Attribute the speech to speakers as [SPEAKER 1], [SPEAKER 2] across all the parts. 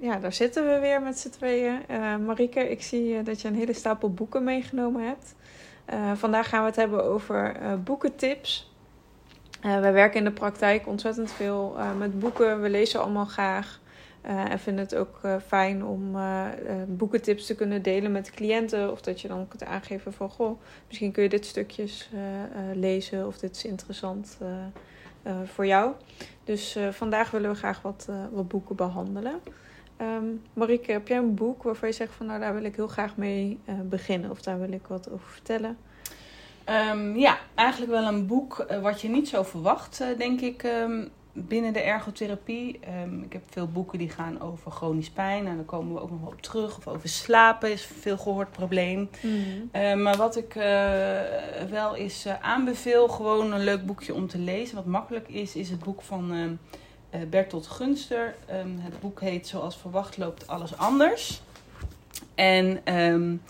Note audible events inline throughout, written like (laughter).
[SPEAKER 1] ja, daar zitten we weer met z'n tweeën. Uh, Marieke, ik zie uh, dat je een hele stapel boeken meegenomen hebt. vandaag gaan we het hebben over boekentips. wij werken in de praktijk ontzettend veel met boeken. We lezen allemaal graag. en vinden het ook fijn om boekentips te kunnen delen met cliënten. Of dat je dan kunt aangeven van... Goh, misschien kun je dit stukjes lezen of dit is interessant voor jou. Dus vandaag willen we graag wat, wat boeken behandelen. Um, Marieke, heb jij een boek waarvan je zegt van nou daar wil ik heel graag mee uh, beginnen of daar wil ik wat over vertellen?
[SPEAKER 2] Um, ja, eigenlijk wel een boek wat je niet zo verwacht, denk ik, um, binnen de ergotherapie. ik heb veel boeken die gaan over chronisch pijn. En daar komen we ook nog wel op terug. Of over slapen is veel gehoord probleem. Mm. maar wat ik wel uh, aanbeveel, gewoon een leuk boekje om te lezen. Wat makkelijk is, is het boek van Bertolt Gunster. Um, het boek heet Zoals verwacht loopt alles anders. En um,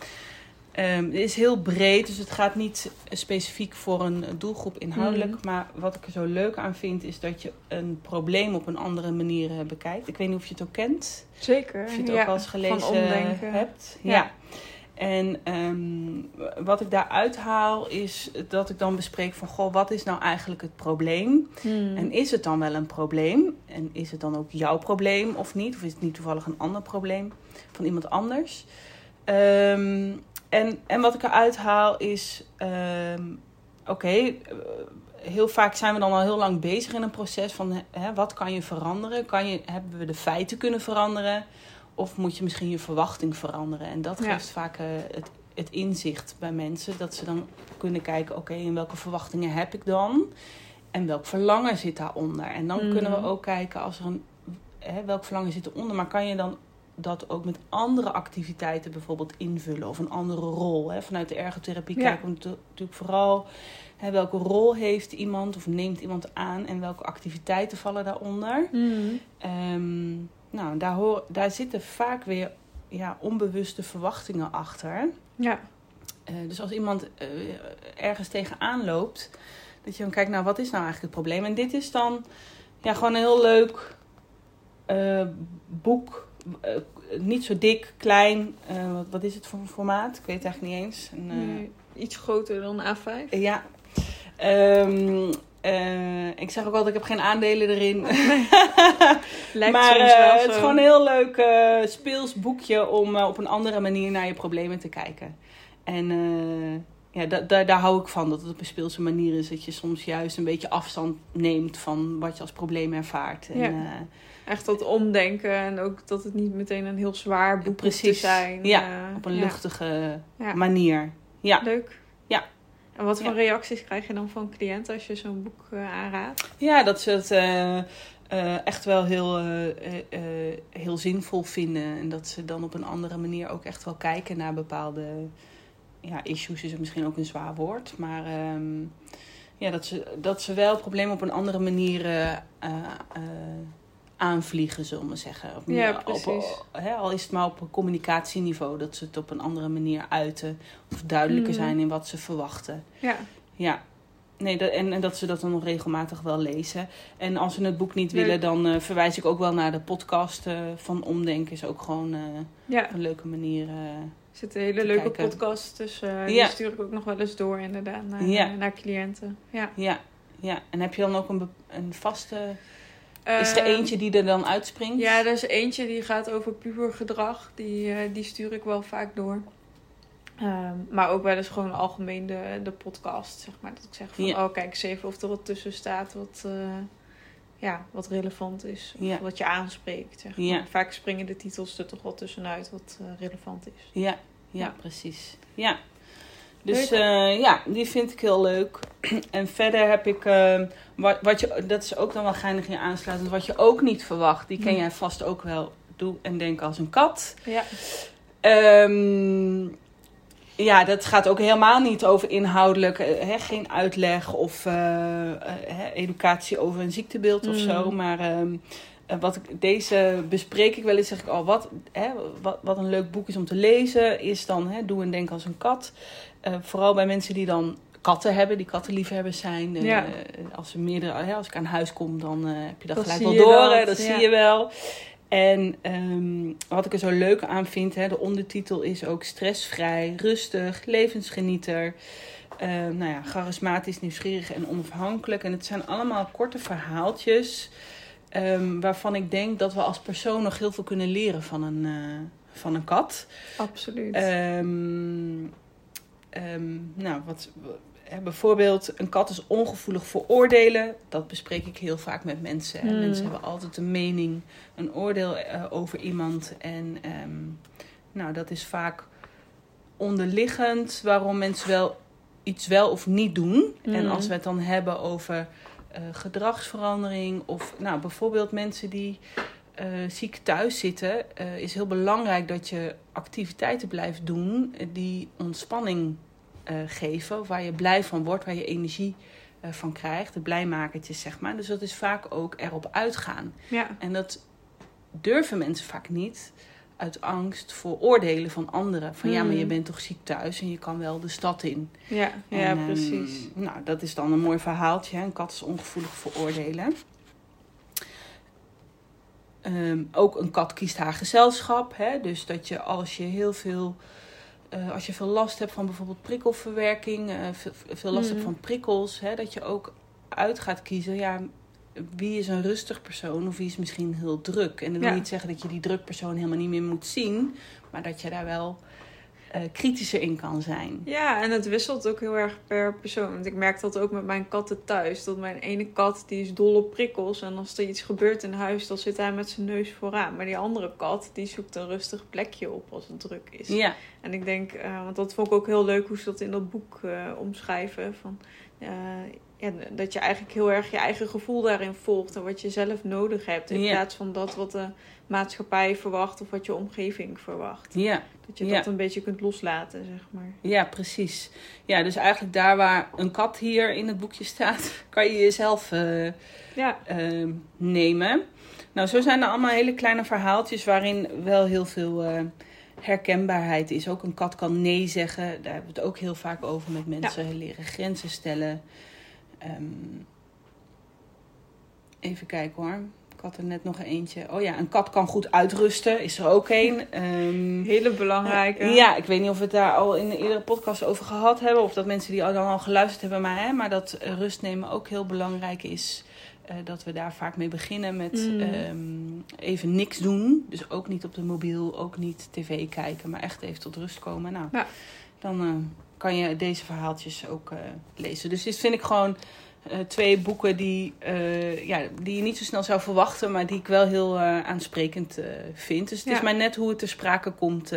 [SPEAKER 2] um, het is heel breed, dus het gaat niet specifiek voor een doelgroep inhoudelijk. Mm. Maar wat ik er zo leuk aan vind, is dat je een probleem op een andere manier uh, bekijkt. Ik weet niet of je het ook kent.
[SPEAKER 1] Zeker.
[SPEAKER 2] Of je het ja, ook al eens gelezen hebt. ja. ja. En um, wat ik daaruit haal is dat ik dan bespreek van... Goh, wat is nou eigenlijk het probleem? Hmm. En is het dan wel een probleem? En is het dan ook jouw probleem of niet? Of is het niet toevallig een ander probleem van iemand anders? Um, en, en wat ik eruit haal is... Um, Oké, okay, heel vaak zijn we dan al heel lang bezig in een proces van... Hè, wat kan je veranderen? Kan je, hebben we de feiten kunnen veranderen? Of moet je misschien je verwachting veranderen? En dat geeft vaak uh, het, het inzicht bij mensen. Dat ze dan kunnen kijken, oké, okay, in welke verwachtingen heb ik dan? En welk verlangen zit daaronder? En dan mm. kunnen we ook kijken als er een... Hè, welk verlangen zit eronder? Maar kan je dan dat ook met andere activiteiten bijvoorbeeld invullen? Of een andere rol? Hè? Vanuit de ergotherapie ja. kijken we natuurlijk vooral... Hè, welke rol heeft iemand of neemt iemand aan en welke activiteiten vallen daaronder? Mm. Um, nou, daar, hoor, daar zitten vaak weer ja, onbewuste verwachtingen achter. Ja. Uh, dus als iemand uh, ergens tegenaan loopt, dat je dan kijkt, nou, wat is nou eigenlijk het probleem? En dit is dan ja, gewoon een heel leuk uh, boek. niet zo dik, klein. Wat, wat, is het voor een formaat? Ik weet het eigenlijk niet eens. Een,
[SPEAKER 1] nee, iets groter dan A5.
[SPEAKER 2] Ja. Um, uh, ik zeg ook altijd, ik heb geen aandelen erin. (laughs) (laughs) Lijkt maar uh, het is gewoon een heel leuk uh, speels boekje om op een andere manier naar je problemen te kijken. En ja, da da daar hou ik van, dat het op een speelse manier is. Dat je soms juist een beetje afstand neemt van wat je als probleem ervaart. En,
[SPEAKER 1] ja. Echt dat omdenken en ook dat het niet meteen een heel zwaar boek
[SPEAKER 2] Precies.
[SPEAKER 1] te zijn.
[SPEAKER 2] Ja, op een luchtige manier. Ja.
[SPEAKER 1] Leuk.
[SPEAKER 2] Ja.
[SPEAKER 1] En wat voor ja. reacties krijg je dan van cliënten als je zo'n boek uh, aanraadt?
[SPEAKER 2] Ja, dat ze het uh, uh, echt wel heel, heel zinvol vinden. En dat ze dan op een andere manier ook echt wel kijken naar bepaalde ja, issues. Is misschien ook een zwaar woord. Maar um, ja, dat, ze, dat ze wel het probleem op een andere manier aanvliegen, zullen we zeggen. Op,
[SPEAKER 1] ja, precies.
[SPEAKER 2] Op, al is het maar op een communicatieniveau, dat ze het op een andere manier uiten. Of duidelijker mm. zijn in wat ze verwachten.
[SPEAKER 1] Ja.
[SPEAKER 2] Ja. Nee, dat, en, en dat ze dat dan nog regelmatig wel lezen. En als ze het boek niet willen, dan uh, verwijs ik ook wel naar de podcast uh, van Omdenken. Is ook gewoon uh,
[SPEAKER 1] ja.
[SPEAKER 2] een leuke manier.
[SPEAKER 1] er zitten hele leuke kijken. podcasts, dus die ja. stuur ik ook nog wel eens door inderdaad naar, ja. naar cliënten. Ja.
[SPEAKER 2] Ja. ja, en heb je dan ook een, een vaste is er eentje die er dan uitspringt?
[SPEAKER 1] Ja, er is eentje die gaat over pubergedrag. Die, uh, die stuur ik wel vaak door. Um, maar ook wel eens gewoon algemeen de, de podcast, zeg maar. Dat ik zeg van, ja. oh kijk eens even of er wat tussen staat wat, uh, ja, wat relevant is. Of ja. wat je aanspreekt, zeg maar. Ja. Vaak springen de titels er toch wel tussenuit wat uh, relevant is.
[SPEAKER 2] Ja, ja, precies. Ja. Dus uh, ja, die vind ik heel leuk. (clears throat) en verder heb ik, uh, wat, wat je, dat is ook dan wel geinig in je aansluitend, wat je ook niet verwacht. Die ken jij vast ook wel. Doe en denk als een kat.
[SPEAKER 1] Ja.
[SPEAKER 2] Um, Ja, dat gaat ook helemaal niet over inhoudelijk, hè, geen uitleg of educatie over een ziektebeeld of zo. Mm. Maar ehm, wat ik, deze bespreek ik wel eens, zeg ik al, oh, wat, hè, wat, wat een leuk boek is om te lezen, is dan hè, Doe en Denk als een kat. Vooral bij mensen die dan katten hebben, die kattenliefhebbers zijn. Ja. als, ze meerdere, als ik aan huis kom, dan heb je dat, gelijk wel door. Dat, dat zie je wel. En um, wat ik er zo leuk aan vind, hè, de ondertitel is ook stressvrij, rustig, levensgenieter. Nou ja, charismatisch, nieuwsgierig en onafhankelijk. En het zijn allemaal korte verhaaltjes um, waarvan ik denk dat we als persoon nog heel veel kunnen leren van een, uh, van een kat.
[SPEAKER 1] Absoluut.
[SPEAKER 2] Um, nou, wat, bijvoorbeeld, een kat is ongevoelig voor oordelen. Dat bespreek ik heel vaak met mensen. Hmm. Mensen hebben altijd een mening, een oordeel uh, over iemand. En um, nou, dat is vaak onderliggend waarom mensen wel iets wel of niet doen. En hmm. als we het dan hebben over uh, gedragsverandering of nou, bijvoorbeeld mensen die uh, ziek thuis zitten, uh, is heel belangrijk dat je activiteiten blijft doen die ontspanning uh, geven. Waar je blij van wordt, waar je energie van krijgt. De blijmakertjes, zeg maar. Dus dat is vaak ook erop uitgaan.
[SPEAKER 1] Ja.
[SPEAKER 2] En dat durven mensen vaak niet uit angst voor oordelen van anderen. Van ja, maar je hmm. bent toch ziek thuis en je kan wel de stad in.
[SPEAKER 1] Ja, ja ehm, precies.
[SPEAKER 2] nou, dat is dan een mooi verhaaltje. Een kat is ongevoelig voor oordelen. Um, ook een kat kiest haar gezelschap. Hè? Dus dat je als je heel veel uh, als je veel last hebt van bijvoorbeeld prikkelverwerking, uh, veel, veel, last hebt mm. van prikkels, hè, dat je ook uit gaat kiezen. Ja, wie is een rustig persoon of wie is misschien heel druk? En dat wil niet zeggen dat je die druk persoon helemaal niet meer moet zien, maar dat je daar wel uh, kritischer in kan zijn.
[SPEAKER 1] Ja, en het wisselt ook heel erg per persoon. Want ik merk dat ook met mijn katten thuis. Dat mijn ene kat die is dol op prikkels. En als er iets gebeurt in huis, dan zit hij met zijn neus vooraan. Maar die andere kat, die zoekt een rustig plekje op als het druk is.
[SPEAKER 2] Ja.
[SPEAKER 1] En ik denk, uh, want dat vond ik ook heel leuk hoe ze dat in dat boek uh, omschrijven. Van, ja, dat je eigenlijk heel erg je eigen gevoel daarin volgt. En wat je zelf nodig hebt. In plaats van dat wat de maatschappij verwacht of wat je omgeving verwacht.
[SPEAKER 2] Ja.
[SPEAKER 1] Dat je dat een beetje kunt loslaten, zeg maar.
[SPEAKER 2] Ja, precies. Ja, dus eigenlijk daar waar een kat hier in het boekje staat, (laughs) kan je jezelf uh, ja. uh, nemen. Nou, zo zijn er allemaal hele kleine verhaaltjes waarin wel heel veel uh, herkenbaarheid is. Ook een kat kan nee zeggen. Daar hebben we het ook heel vaak over met mensen. Ja. Leren grenzen stellen. Um, even kijken hoor. Ik had er net nog eentje. Oh ja, een kat kan goed uitrusten. Is er ook een. Um, (laughs)
[SPEAKER 1] Hele belangrijke.
[SPEAKER 2] ja, ik weet niet of we het daar al in eerdere podcast over gehad hebben. Of dat mensen die al dan al geluisterd hebben. Maar, hè, maar dat rust nemen ook heel belangrijk is. Uh, dat we daar vaak mee beginnen met mm. um, even niks doen. Dus ook niet op de mobiel, ook niet tv kijken. Maar echt even tot rust komen. Nou, ja. dan uh, kan je deze verhaaltjes ook uh, lezen. Dus dit vind ik gewoon uh, twee boeken die, uh, ja, die je niet zo snel zou verwachten, maar die ik wel heel aansprekend vind. Dus het ja. is maar net hoe het ter sprake komt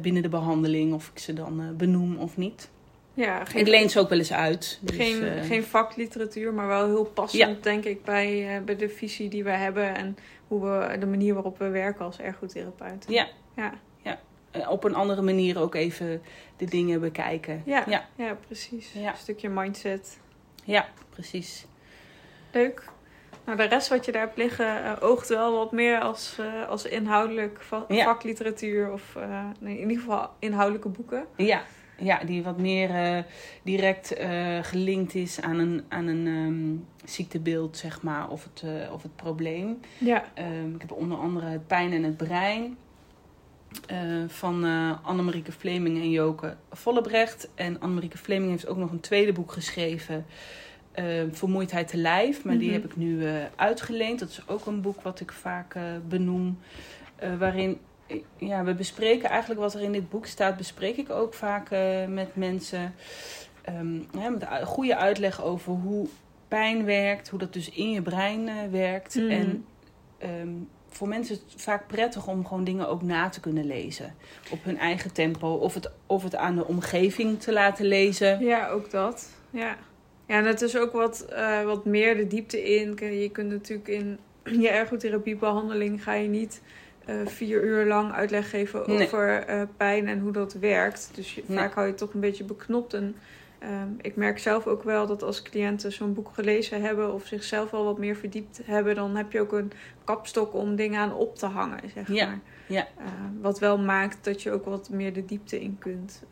[SPEAKER 2] binnen de behandeling, of ik ze dan benoem of niet.
[SPEAKER 1] Ja,
[SPEAKER 2] geen, ik leen ze ook wel eens uit.
[SPEAKER 1] Dus, geen, geen vakliteratuur, maar wel heel passend, ja. denk ik, bij, bij de visie die we hebben en hoe we, de manier waarop we werken als ergotherapeut.
[SPEAKER 2] Ja.
[SPEAKER 1] ja.
[SPEAKER 2] Ja. Op een andere manier ook even de dingen bekijken.
[SPEAKER 1] Ja, ja. ja precies. Ja. Een stukje mindset.
[SPEAKER 2] Ja, precies.
[SPEAKER 1] Leuk. Nou, de rest wat je daar hebt liggen uh, oogt wel wat meer als, uh, als inhoudelijk va ja. vakliteratuur of uh, in ieder geval inhoudelijke boeken.
[SPEAKER 2] Ja, ja die wat meer direct gelinkt is aan een, aan een um, ziektebeeld, zeg maar, of het, of het probleem.
[SPEAKER 1] Ja.
[SPEAKER 2] Um, ik heb onder andere het pijn en het brein. Uh, van uh, Annemarieke Fleming en Joke Vollebrecht. En Annemarieke Fleming heeft ook nog een tweede boek geschreven. Uh, Vermoeidheid te lijf. Maar mm -hmm. die heb ik nu uitgeleend. Dat is ook een boek wat ik vaak benoem. waarin ja, we bespreken eigenlijk wat er in dit boek staat. Bespreek ik ook vaak met mensen. Um, ja, met goede uitleg over hoe pijn werkt. Hoe dat dus in je brein werkt. Mm -hmm. En um, voor mensen is het vaak prettig om gewoon dingen ook na te kunnen lezen. Op hun eigen tempo. Of het, of het aan de omgeving te laten lezen.
[SPEAKER 1] Ja, ook dat. Ja. Ja, en het is ook wat, uh, wat meer de diepte in. Je kunt natuurlijk in (clears throat) je ergotherapiebehandeling ga je niet vier uur lang uitleg geven over pijn en hoe dat werkt. Dus je, vaak hou je het toch een beetje beknopt. En ehm, ik merk zelf ook wel dat als cliënten zo'n boek gelezen hebben of zichzelf al wat meer verdiept hebben, dan heb je ook een kapstok om dingen aan op te hangen, zeg
[SPEAKER 2] ja.
[SPEAKER 1] maar.
[SPEAKER 2] Ja.
[SPEAKER 1] wat wel maakt dat je ook wat meer de diepte in kunt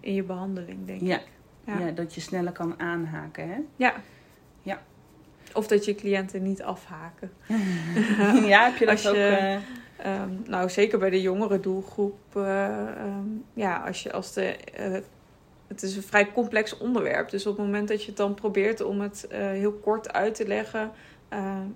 [SPEAKER 1] in je behandeling, denk
[SPEAKER 2] ja.
[SPEAKER 1] ik.
[SPEAKER 2] Ja. ja, dat je sneller kan aanhaken, hè?
[SPEAKER 1] Ja.
[SPEAKER 2] Ja.
[SPEAKER 1] Of dat je cliënten niet afhaken. (laughs)
[SPEAKER 2] ja, heb je dat ook... Uh...
[SPEAKER 1] Um, nou, zeker bij de jongere doelgroep. Uh, um, ja, als je als de. Uh, het is een vrij complex onderwerp. Dus op het moment dat je het dan probeert om het heel kort uit te leggen.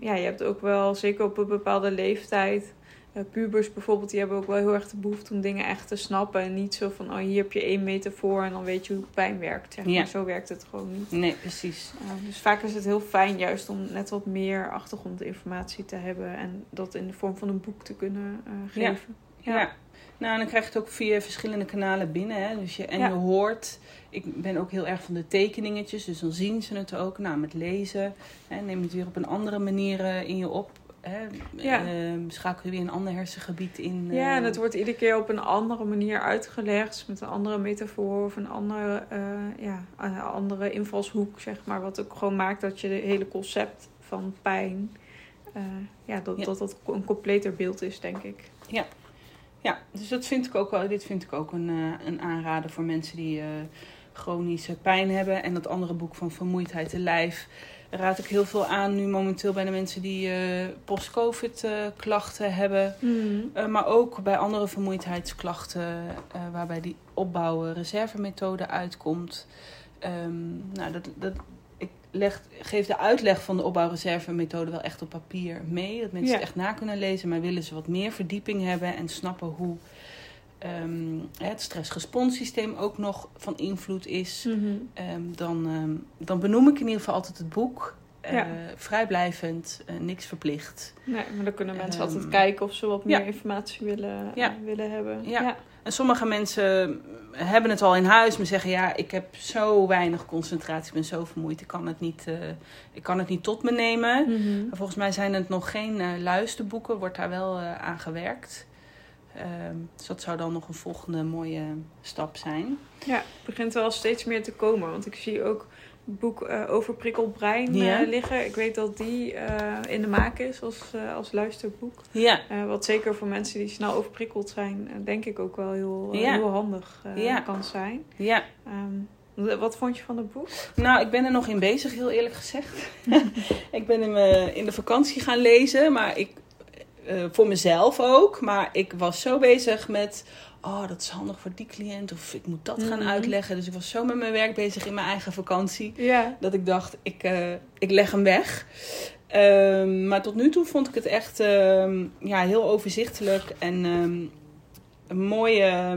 [SPEAKER 1] ja, je hebt ook wel, zeker op een bepaalde leeftijd. Uh, pubers bijvoorbeeld, die hebben ook wel heel erg de behoefte om dingen echt te snappen. En niet zo van, oh hier heb je één meter voor en dan weet je hoe pijn werkt. Zeg maar. Ja. Zo werkt het gewoon niet.
[SPEAKER 2] Nee, precies.
[SPEAKER 1] Uh, dus vaak is het heel fijn juist om net wat meer achtergrondinformatie te hebben. En dat in de vorm van een boek te kunnen uh, geven.
[SPEAKER 2] Ja. ja. Nou, en dan krijg je het ook via verschillende kanalen binnen. Hè? Dus je, en je hoort, ik ben ook heel erg van de tekeningetjes, dus dan zien ze het ook. Nou, met lezen, hè, neem het weer op een andere manier in je op hè, ja. uh, schakel je weer een ander hersengebied in.
[SPEAKER 1] Ja, en het wordt iedere keer op een andere manier uitgelegd. Met een andere metafoor of een andere, uh, ja, een andere invalshoek, zeg maar. Wat ook gewoon maakt dat je het hele concept van pijn... Ja, dat, ja. dat dat een completer beeld is, denk ik.
[SPEAKER 2] Ja. Ja, dus dat vind ik ook wel. Dit vind ik ook een, een aanrader voor mensen die chronische pijn hebben. En dat andere boek van Vermoeidheid te lijf raad ik heel veel aan nu momenteel bij de mensen die uh, post-covid uh, klachten hebben.
[SPEAKER 1] Mm.
[SPEAKER 2] Uh, maar ook bij andere vermoeidheidsklachten waarbij die opbouwen reservemethode uitkomt. Um, nou, dat, dat, ik leg, geef de uitleg van de opbouwreservemethode wel echt op papier mee. Dat mensen ja. het echt na kunnen lezen. Maar willen ze wat meer verdieping hebben en snappen hoe um, het stressresponssysteem ook nog van invloed is,
[SPEAKER 1] mm -hmm.
[SPEAKER 2] um, dan, um, dan benoem ik in ieder geval altijd het boek.
[SPEAKER 1] Ja.
[SPEAKER 2] Uh, vrijblijvend, uh, niks verplicht.
[SPEAKER 1] Nee, maar dan kunnen mensen altijd kijken of ze wat meer ja. informatie willen,
[SPEAKER 2] ja.
[SPEAKER 1] uh, willen hebben.
[SPEAKER 2] Ja. En sommige mensen hebben het al in huis, maar zeggen ja, ik heb zo weinig concentratie, ik ben zo vermoeid, ik kan het niet, ik kan het niet tot me nemen.
[SPEAKER 1] Mm -hmm.
[SPEAKER 2] Maar volgens mij zijn het nog geen luisterboeken, wordt daar wel aan gewerkt. Um, dus dat zou dan nog een volgende mooie stap zijn.
[SPEAKER 1] Ja, het begint wel steeds meer te komen. Want ik zie ook boek uh, Overprikkeld Brein ja. uh, liggen. Ik weet dat die uh, in de maak is als, als luisterboek.
[SPEAKER 2] Ja.
[SPEAKER 1] wat zeker voor mensen die snel overprikkeld zijn, denk ik ook wel heel, heel handig kan zijn.
[SPEAKER 2] Ja.
[SPEAKER 1] Um, wat vond je van het boek?
[SPEAKER 2] Nou, ik ben er nog in bezig, heel eerlijk gezegd. (laughs) ik ben in, me, in de vakantie gaan lezen, maar ik, uh, voor mezelf ook. Maar ik was zo bezig met. Oh, dat is handig voor die cliënt. Of ik moet dat gaan
[SPEAKER 1] Mhm.
[SPEAKER 2] uitleggen. Dus ik was zo met mijn werk bezig in mijn eigen vakantie.
[SPEAKER 1] Ja.
[SPEAKER 2] Dat ik dacht, ik, uh, ik leg hem weg. Um, maar tot nu toe vond ik het echt um, ja, heel overzichtelijk. En um, een mooie,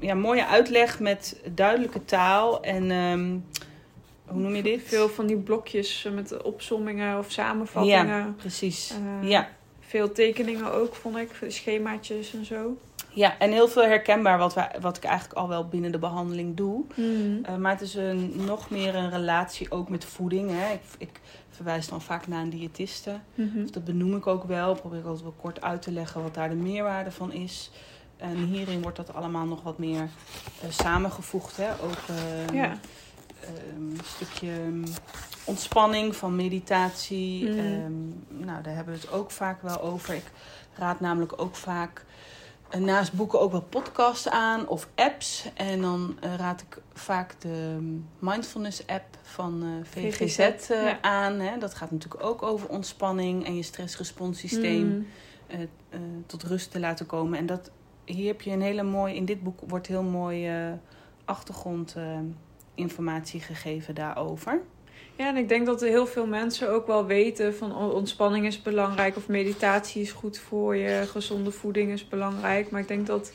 [SPEAKER 2] ja, mooie uitleg met duidelijke taal. En hoe noem je dit?
[SPEAKER 1] Veel van die blokjes met opsommingen of samenvattingen.
[SPEAKER 2] Ja, precies.
[SPEAKER 1] Uh,
[SPEAKER 2] ja.
[SPEAKER 1] Veel tekeningen ook, vond ik. Schemaatjes en zo.
[SPEAKER 2] Ja, en heel veel herkenbaar wat, wij, wat ik eigenlijk al wel binnen de behandeling doe.
[SPEAKER 1] Mm.
[SPEAKER 2] Uh, maar het is een, nog meer een relatie ook met voeding. Hè. Ik, ik verwijs dan vaak naar een diëtiste.
[SPEAKER 1] Mm -hmm.
[SPEAKER 2] dus dat benoem ik ook wel. Probeer ik altijd wel kort uit te leggen wat daar de meerwaarde van is. En hierin wordt dat allemaal nog wat meer uh, samengevoegd. Hè. Ook
[SPEAKER 1] ja.
[SPEAKER 2] Een stukje ontspanning van meditatie.
[SPEAKER 1] Mm.
[SPEAKER 2] Um, nou, daar hebben we het ook vaak wel over. Ik raad namelijk ook vaak uh, naast boeken ook wel podcasts aan of apps. En dan uh, raad ik vaak de mindfulness app van uh, VGZ,
[SPEAKER 1] VGZ ja.
[SPEAKER 2] aan. Hè. Dat gaat natuurlijk ook over ontspanning en je stressresponssysteem
[SPEAKER 1] Mm.
[SPEAKER 2] tot rust te laten komen. En dat, hier heb je een hele mooie, in dit boek wordt heel mooi achtergrondinformatie gegeven daarover.
[SPEAKER 1] Ja, en ik denk dat er heel veel mensen ook wel weten van ontspanning is belangrijk of meditatie is goed voor je, gezonde voeding is belangrijk. Maar ik denk dat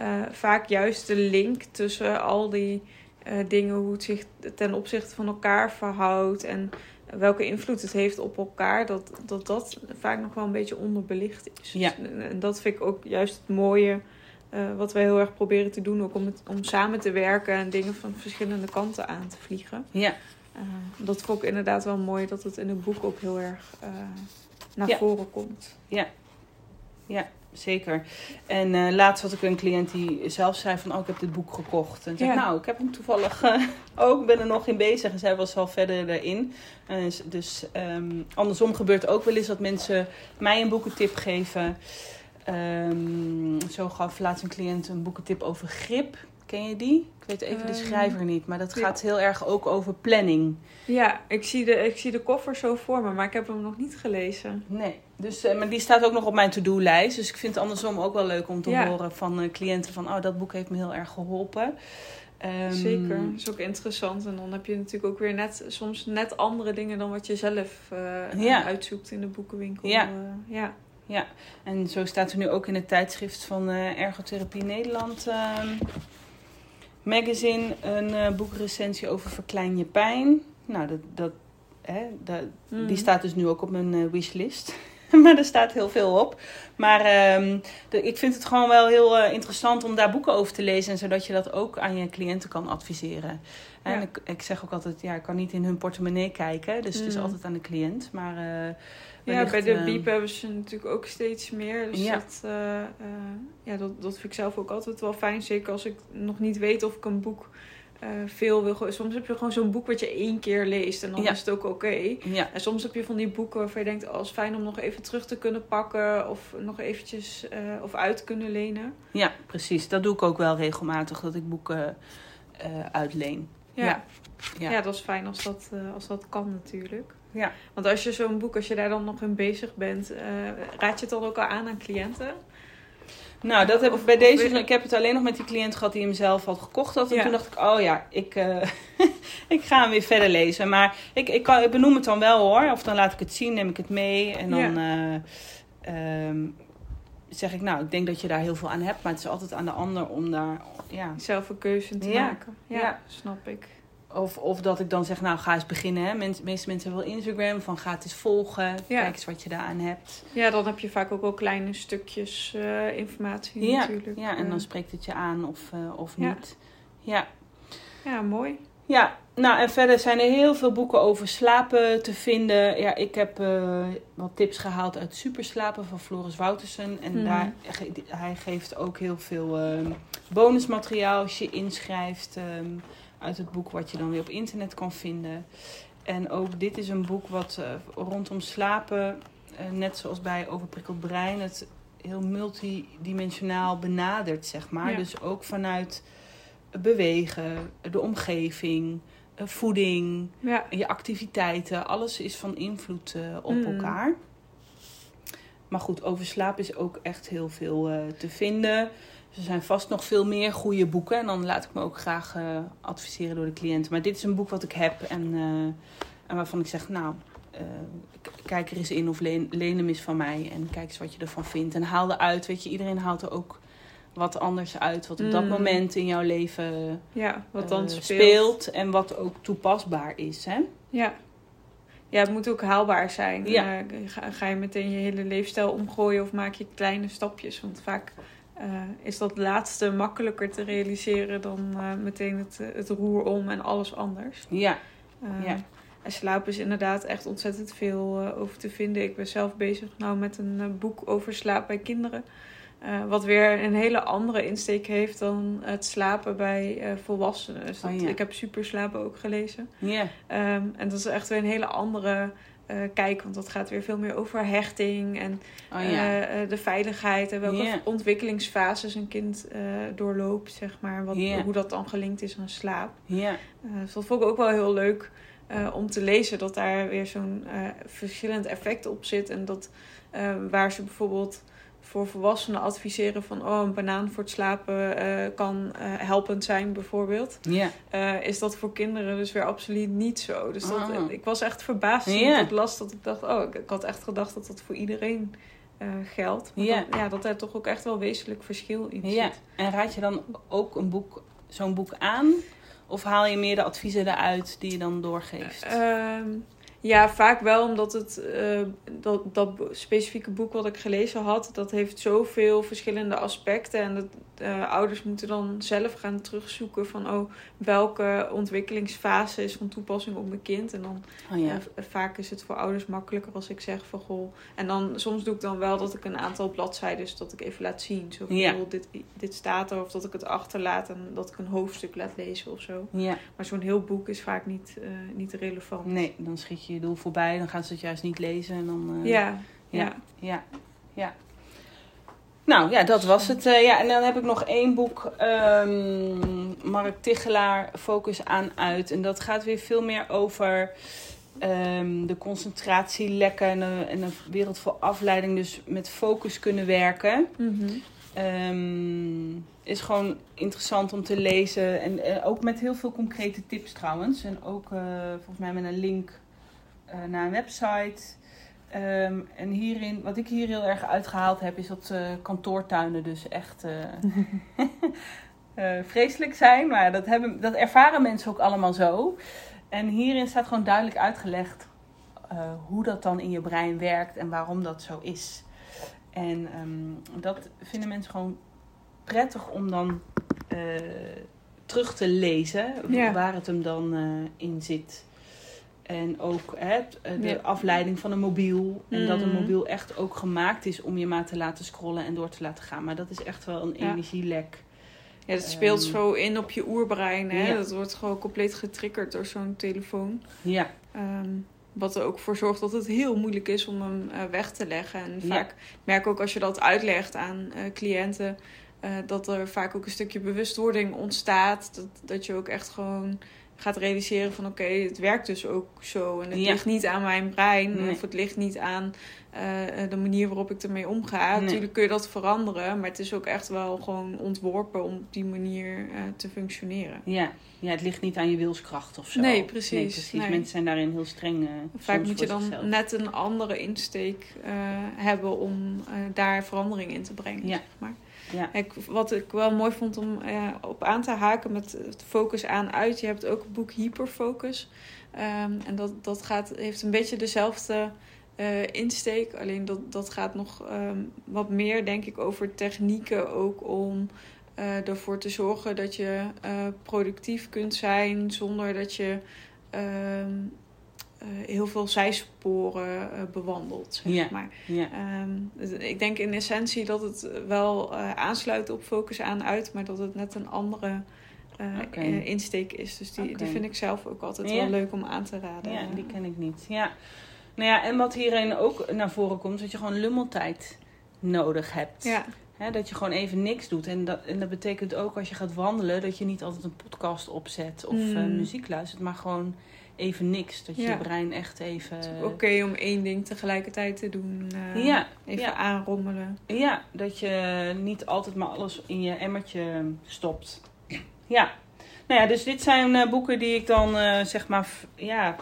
[SPEAKER 1] uh, vaak juist de link tussen al die uh, dingen, hoe het zich ten opzichte van elkaar verhoudt en welke invloed het heeft op elkaar, dat dat, dat vaak nog wel een beetje onderbelicht is.
[SPEAKER 2] Ja.
[SPEAKER 1] En dat vind ik ook juist het mooie. Uh, wat wij heel erg proberen te doen, ook om, het, om samen te werken en dingen van verschillende kanten aan te vliegen.
[SPEAKER 2] Ja.
[SPEAKER 1] Uh, dat vond ik inderdaad wel mooi dat het in het boek ook heel erg uh, naar ja. voren komt.
[SPEAKER 2] Ja, ja zeker. En uh, laatst had ik een cliënt die zelf zei van... oh, ik heb dit boek gekocht. En zei, nou, ik heb hem toevallig uh, (laughs) ook. ben er nog in bezig. En zij was al verder erin. Uh, dus um, andersom gebeurt ook wel eens dat mensen mij een boekentip geven. Um, zo gaf laatst een cliënt een boekentip over grip. Ken je die? Ik weet even de ehm, schrijver niet, maar dat gaat heel erg ook over planning.
[SPEAKER 1] Ja, ik zie, de, ik zie de koffer zo voor me, maar ik heb hem nog niet gelezen.
[SPEAKER 2] Nee, dus, uh, maar die staat ook nog op mijn to-do-lijst. Dus ik vind het andersom ook wel leuk om te horen van uh, cliënten van... oh, dat boek heeft me heel erg geholpen.
[SPEAKER 1] Um, Zeker, dat is ook interessant. En dan heb je natuurlijk ook weer net, soms net andere dingen... dan wat je zelf uh, ja. uitzoekt in de boekenwinkel.
[SPEAKER 2] Ja. ja. Ja, en zo staat er nu ook in het tijdschrift van Ergotherapie Nederland... Ehm, magazine een uh, boekrecensie over Verklein je pijn. Nou, dat, dat, hè, dat die mm. staat dus nu ook op mijn uh, wishlist. (laughs) maar er staat heel veel op. Maar um, de, ik vind het gewoon wel heel uh, interessant om daar boeken over te lezen. En zodat je dat ook aan je cliënten kan adviseren. Ja. En ik, ik zeg ook altijd, ja, ik kan niet in hun portemonnee kijken. Dus mm. het is mm. altijd aan de cliënt. Maar
[SPEAKER 1] ja, bij de uh, Biep hebben ze natuurlijk ook steeds meer. Dus ja. Dat, ja, dat, dat vind ik zelf ook altijd wel fijn. Zeker als ik nog niet weet of ik een boek veel wil. Soms heb je gewoon zo'n boek wat je één keer leest en dan ja. is het ook oké. Ja. En soms heb je van die boeken waarvan je denkt, oh, het is fijn om nog even terug te kunnen pakken of nog eventjes of uit te kunnen lenen.
[SPEAKER 2] Ja, precies. Dat doe ik ook wel regelmatig, dat ik boeken uitleen.
[SPEAKER 1] Ja. Ja. ja. dat is fijn als dat, als dat kan natuurlijk. Ja. Want als je zo'n boek, als je daar dan nog in bezig bent, raad je het dan ook al aan aan cliënten?
[SPEAKER 2] Nou, dat heb ik bij deze. Ik heb het alleen nog met die cliënt gehad die hem zelf had gekocht had. En toen dacht ik, oh ja, ik, uh, (laughs) ik ga hem weer verder lezen. Maar ik, ik, kan, ik benoem het dan wel hoor. Of dan laat ik het zien, neem ik het mee. En dan ja. uh, um, zeg ik, nou, ik denk dat je daar heel veel aan hebt. Maar het is altijd aan de ander om daar ja.
[SPEAKER 1] zelf een keuze te maken. Ja, snap ik.
[SPEAKER 2] Of, of dat ik dan zeg, nou ga eens beginnen. Hè. meeste mensen hebben wel Instagram. Van ga het eens volgen. Kijk eens wat je daaraan hebt.
[SPEAKER 1] Ja, dan heb je vaak ook wel kleine stukjes uh, informatie
[SPEAKER 2] ja,
[SPEAKER 1] natuurlijk.
[SPEAKER 2] Ja, en dan spreekt het je aan of, uh, of niet. Ja.
[SPEAKER 1] Ja, mooi.
[SPEAKER 2] Ja, nou en verder zijn er heel veel boeken over slapen te vinden. Ja, ik heb uh, wat tips gehaald uit Superslapen van Floris Woutersen. En mm. daar, hij geeft ook heel veel bonusmateriaal als je inschrijft. Um, uit het boek wat je dan weer op internet kan vinden. En ook dit is een boek wat uh, rondom slapen, uh, net zoals bij Overprikkeld Brein, het heel multidimensionaal benadert, zeg maar. Ja. Dus ook vanuit bewegen, de omgeving, uh, voeding, ja. je activiteiten. Alles is van invloed op mm. elkaar. Maar goed, over slaap is ook echt heel veel te vinden. Er zijn vast nog veel meer goede boeken. En dan laat ik me ook graag uh, adviseren door de cliënten. Maar dit is een boek wat ik heb. En, uh, en waarvan ik zeg, nou, uh, kijk er eens in of leen, leen hem eens van mij. En kijk eens wat je ervan vindt. En haal eruit. Weet je, iedereen haalt er ook wat anders uit. Wat op dat mm. moment in jouw leven
[SPEAKER 1] ja, wat dan
[SPEAKER 2] speelt. speelt. En wat ook toepasbaar is. Hè?
[SPEAKER 1] Ja. Ja, het moet ook haalbaar zijn. Ja. ga, ga je meteen je hele leefstijl omgooien of maak je kleine stapjes? Want vaak uh, is dat laatste makkelijker te realiseren dan uh, meteen het, het roer om en alles anders.
[SPEAKER 2] Ja. Uh, ja.
[SPEAKER 1] En slaap is inderdaad echt ontzettend veel over te vinden. Ik ben zelf bezig nou met een boek over slaap bij kinderen. wat weer een hele andere insteek heeft dan het slapen bij volwassenen. Dus oh, ja. Ik heb Superslapen ook gelezen.
[SPEAKER 2] Ja.
[SPEAKER 1] Um, en dat is echt weer een hele andere uh, kijken. Want dat gaat weer veel meer over hechting en oh, ja. uh, de veiligheid en welke yeah. ontwikkelingsfases een kind uh, doorloopt, zeg maar. Wat, yeah. Hoe dat dan gelinkt is aan slaap.
[SPEAKER 2] Yeah.
[SPEAKER 1] dus dat vond ik ook wel heel leuk om te lezen. Dat daar weer zo'n verschillend effect op zit. En dat waar ze bijvoorbeeld voor volwassenen adviseren van oh, een banaan voor het slapen uh, kan uh, helpend zijn, bijvoorbeeld.
[SPEAKER 2] Ja.
[SPEAKER 1] Uh, is dat voor kinderen dus weer absoluut niet zo. Dus dat, oh. ik was echt verbaasd toen yeah. ik las dat ik dacht, oh, ik, ik, had echt gedacht dat dat voor iedereen geldt. Maar yeah. dat, ja, dat er toch ook echt wel wezenlijk verschil in zit.
[SPEAKER 2] En raad je dan ook een boek, zo'n boek aan? Of haal je meer de adviezen eruit die je dan doorgeeft?
[SPEAKER 1] Ehm, ja, vaak wel, omdat het, uh, dat, dat specifieke boek wat ik gelezen had, dat heeft zoveel verschillende aspecten. En dat, uh, ouders moeten dan zelf gaan terugzoeken van oh, welke ontwikkelingsfase is van toepassing op mijn kind. En dan oh, ja. uh, vaak is het voor ouders makkelijker als ik zeg van goh. En dan soms doe ik dan wel dat ik een aantal bladzijden dat ik even laat zien. Zo van ja. dit, dit staat er of dat ik het achterlaat en dat ik een hoofdstuk laat lezen of zo. Ja. Maar zo'n heel boek is vaak niet, niet relevant.
[SPEAKER 2] Nee, dan schiet je je doel voorbij, dan gaan ze het juist niet lezen en dan.
[SPEAKER 1] ja.
[SPEAKER 2] Ja. ja. ja. Nou ja, dat was het. Uh, ja, en dan heb ik nog één boek, um, Mark Tichelaar, Focus aan uit. En dat gaat weer veel meer over um, de concentratielekken en en een wereld voor afleiding. Dus met focus kunnen werken. Mm -hmm. is gewoon interessant om te lezen. En uh, ook met heel veel concrete tips trouwens. En ook uh, volgens mij met een link naar een website. Ehm, en hierin, wat ik hier heel erg uitgehaald heb, is dat uh, kantoortuinen dus echt uh, (laughs) vreselijk zijn. Maar dat, hebben, dat ervaren mensen ook allemaal zo. En hierin staat gewoon duidelijk uitgelegd hoe dat dan in je brein werkt en waarom dat zo is. En um, dat vinden mensen gewoon prettig om dan terug te lezen waar het hem dan in zit. En ook hè, de afleiding van een mobiel. En dat een mm. mobiel echt ook gemaakt is om je maar te laten scrollen en door te laten gaan. Maar dat is echt wel een energielek.
[SPEAKER 1] Ja, dat speelt um, zo in op je oerbrein. Hè? Dat wordt gewoon compleet getriggerd door zo'n telefoon.
[SPEAKER 2] Ja.
[SPEAKER 1] Um, wat er ook voor zorgt dat het heel moeilijk is om hem uh, weg te leggen. En vaak merk ook als je dat uitlegt aan uh, cliënten. Uh, dat er vaak ook een stukje bewustwording ontstaat. Dat, dat je ook echt gewoon gaat realiseren van oké, het werkt dus ook zo. En het ligt niet aan mijn brein. Of het ligt niet aan uh, de manier waarop ik ermee omga. Natuurlijk kun je dat veranderen. Maar het is ook echt wel gewoon ontworpen om op die manier uh, te functioneren.
[SPEAKER 2] Ja. ja, het ligt niet aan je wilskracht of zo.
[SPEAKER 1] Nee, precies. Nee, precies.
[SPEAKER 2] Nee. Mensen zijn daarin heel streng. Uh,
[SPEAKER 1] Vaak moet je dan net een andere insteek hebben om daar verandering in te brengen. Ja. Zeg maar. Ja. Ik, wat ik wel mooi vond om uh, op aan te haken met het focus aan uit. Je hebt ook het boek Hyperfocus. Um, en dat, dat gaat, heeft een beetje dezelfde uh, insteek. Alleen dat, dat gaat nog um, wat meer, denk ik, over technieken ook om uh, ervoor te zorgen dat je productief kunt zijn zonder dat je uh, heel veel zijsporen uh, bewandeld. Zeg ja. maar. Ja. Um, ik denk in essentie dat het wel uh, aansluit op focus aan uit, maar dat het net een andere okay. insteek is. Dus die, okay. die vind ik zelf ook altijd ja. wel leuk om aan te raden.
[SPEAKER 2] Ja, die ken ik niet. Ja. Nou ja, en wat hierin ook naar voren komt, is dat je gewoon lummeltijd nodig hebt. Ja. He, dat je gewoon even niks doet. En dat, en dat betekent ook als je gaat wandelen, dat je niet altijd een podcast opzet of mm. muziek luistert, maar gewoon even niks. Dat je je brein echt even...
[SPEAKER 1] Oké om één ding tegelijkertijd te doen. Uh, ja. Even ja. aanrommelen.
[SPEAKER 2] Ja, dat je niet altijd maar alles in je emmertje stopt. Ja. Nou ja, dus dit zijn uh, boeken die ik dan zeg maar... Ja,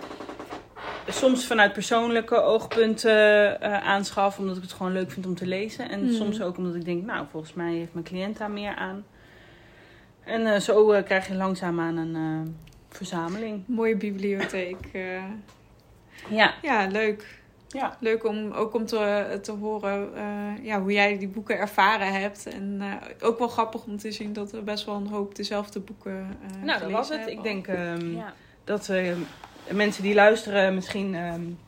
[SPEAKER 2] soms vanuit persoonlijke oogpunten aanschaf. Omdat ik het gewoon leuk vind om te lezen. En mm. soms ook omdat ik denk, nou, volgens mij heeft mijn cliënt daar meer aan. En zo krijg je langzaamaan een verzameling.
[SPEAKER 1] Mooie bibliotheek. Uh, ja. Ja, leuk. Ja. Leuk om ook om te, te horen uh, ja, hoe jij die boeken ervaren hebt. En uh, ook wel grappig om te zien dat we best wel een hoop dezelfde boeken uh,
[SPEAKER 2] Nou, dat was het. Ik denk um, ja. dat mensen die luisteren misschien um,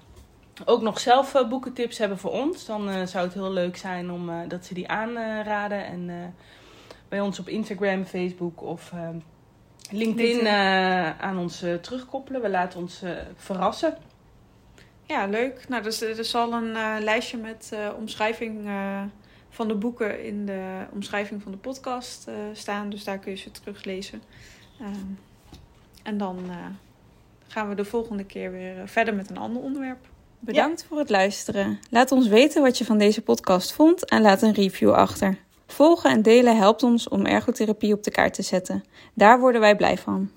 [SPEAKER 2] ook nog zelf boekentips hebben voor ons. Dan zou het heel leuk zijn om dat ze die aanraden. En bij ons op Instagram, Facebook of ehm, LinkedIn aan ons terugkoppelen. We laten ons verrassen.
[SPEAKER 1] Ja, leuk. Nou, dus, er zal een lijstje met omschrijving van de boeken in de omschrijving van de podcast staan. Dus daar kun je ze teruglezen. Ehm, en dan gaan we de volgende keer weer verder met een ander onderwerp.
[SPEAKER 3] Bedankt voor het luisteren. Laat ons weten wat je van deze podcast vond en laat een review achter. Volgen en delen helpt ons om ergotherapie op de kaart te zetten. Daar worden wij blij van.